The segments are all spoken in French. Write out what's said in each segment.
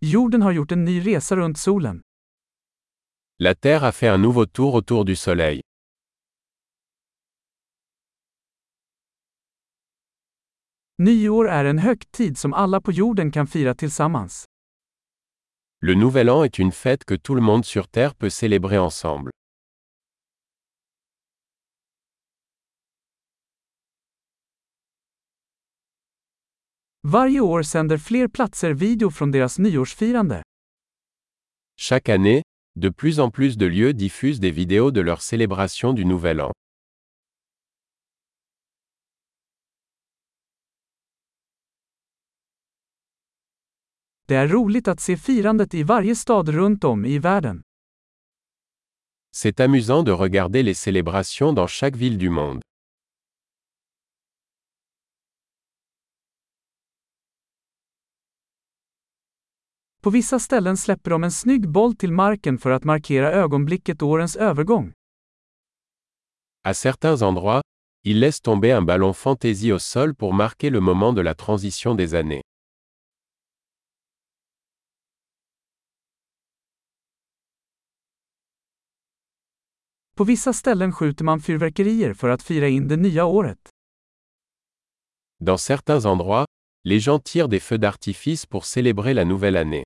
Jorden har gjort en ny resa runt solen. La Terre a fait un nouveau tour autour du Soleil. Nyår är en högtid som alla på jorden kan fira tillsammans. Le Nouvel An est une fête que tout le monde sur Terre peut célébrer ensemble. Varje år sänder fler platser video från deras nyårsfirande. Chaque année, de plus en plus de lieux diffusent des vidéos de leur célébration du Nouvel An. Det är roligt att se firandet i varje stad runt om i världen. C'est amusant de regarder les célébrations dans chaque ville du monde. På vissa ställen släpper de en snygg boll till marken för att markera ögonblicket årens övergång. À certains endroits, ils laissent tomber un ballon fantaisie au sol pour marquer le moment de la transition des années. På vissa ställen skjuter man fyrverkerier för att fira in det nya året. Dans certains endroits, les gens tirent des feux d'artifice pour célébrer la nouvelle année.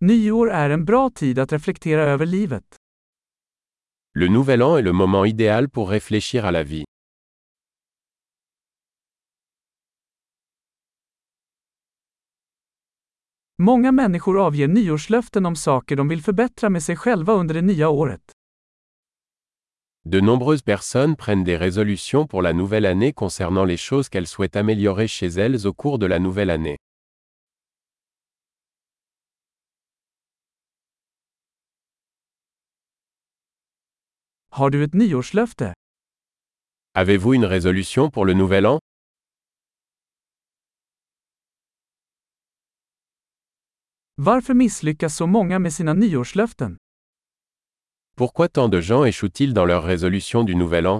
Nyår är en bra tid att reflektera över livet. Le Nouvel An est le moment idéal pour réfléchir à la vie. Många människor avger nyårslöften om saker de vill förbättra med sig själva under det nya året. De nombreuses personnes prennent des résolutions pour la nouvelle année concernant les choses qu'elles souhaitent améliorer chez elles au cours de la nouvelle année. Har du ett nyårslöfte? Avez-vous une résolution pour le Nouvel An? Varför misslyckas så många med sina nyårslöften? Pourquoi tant de gens échouent-ils dans leurs résolutions du Nouvel An?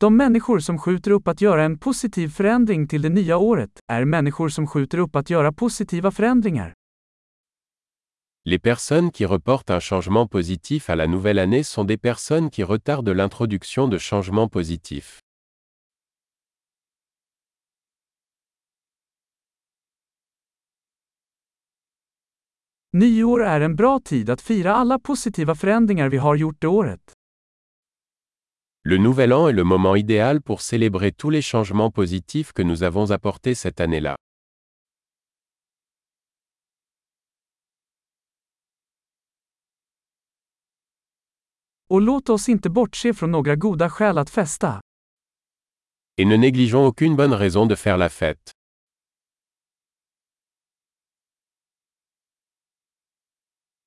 De människor som skjuter upp att göra en positiv förändring till det nya året är människor som skjuter upp att göra positiva förändringar. Les personnes qui reportent un changement positif à la nouvelle année sont des personnes qui retardent l'introduction de changements positifs. Nyår är en bra tid att fira alla positiva förändringar vi har gjort det året. Le Nouvel An est le moment idéal pour célébrer tous les changements positifs que nous avons apportés cette année-là. Och låt oss inte bortse från några goda skäl att festa. Et ne négligeons aucune bonne raison de faire la fête.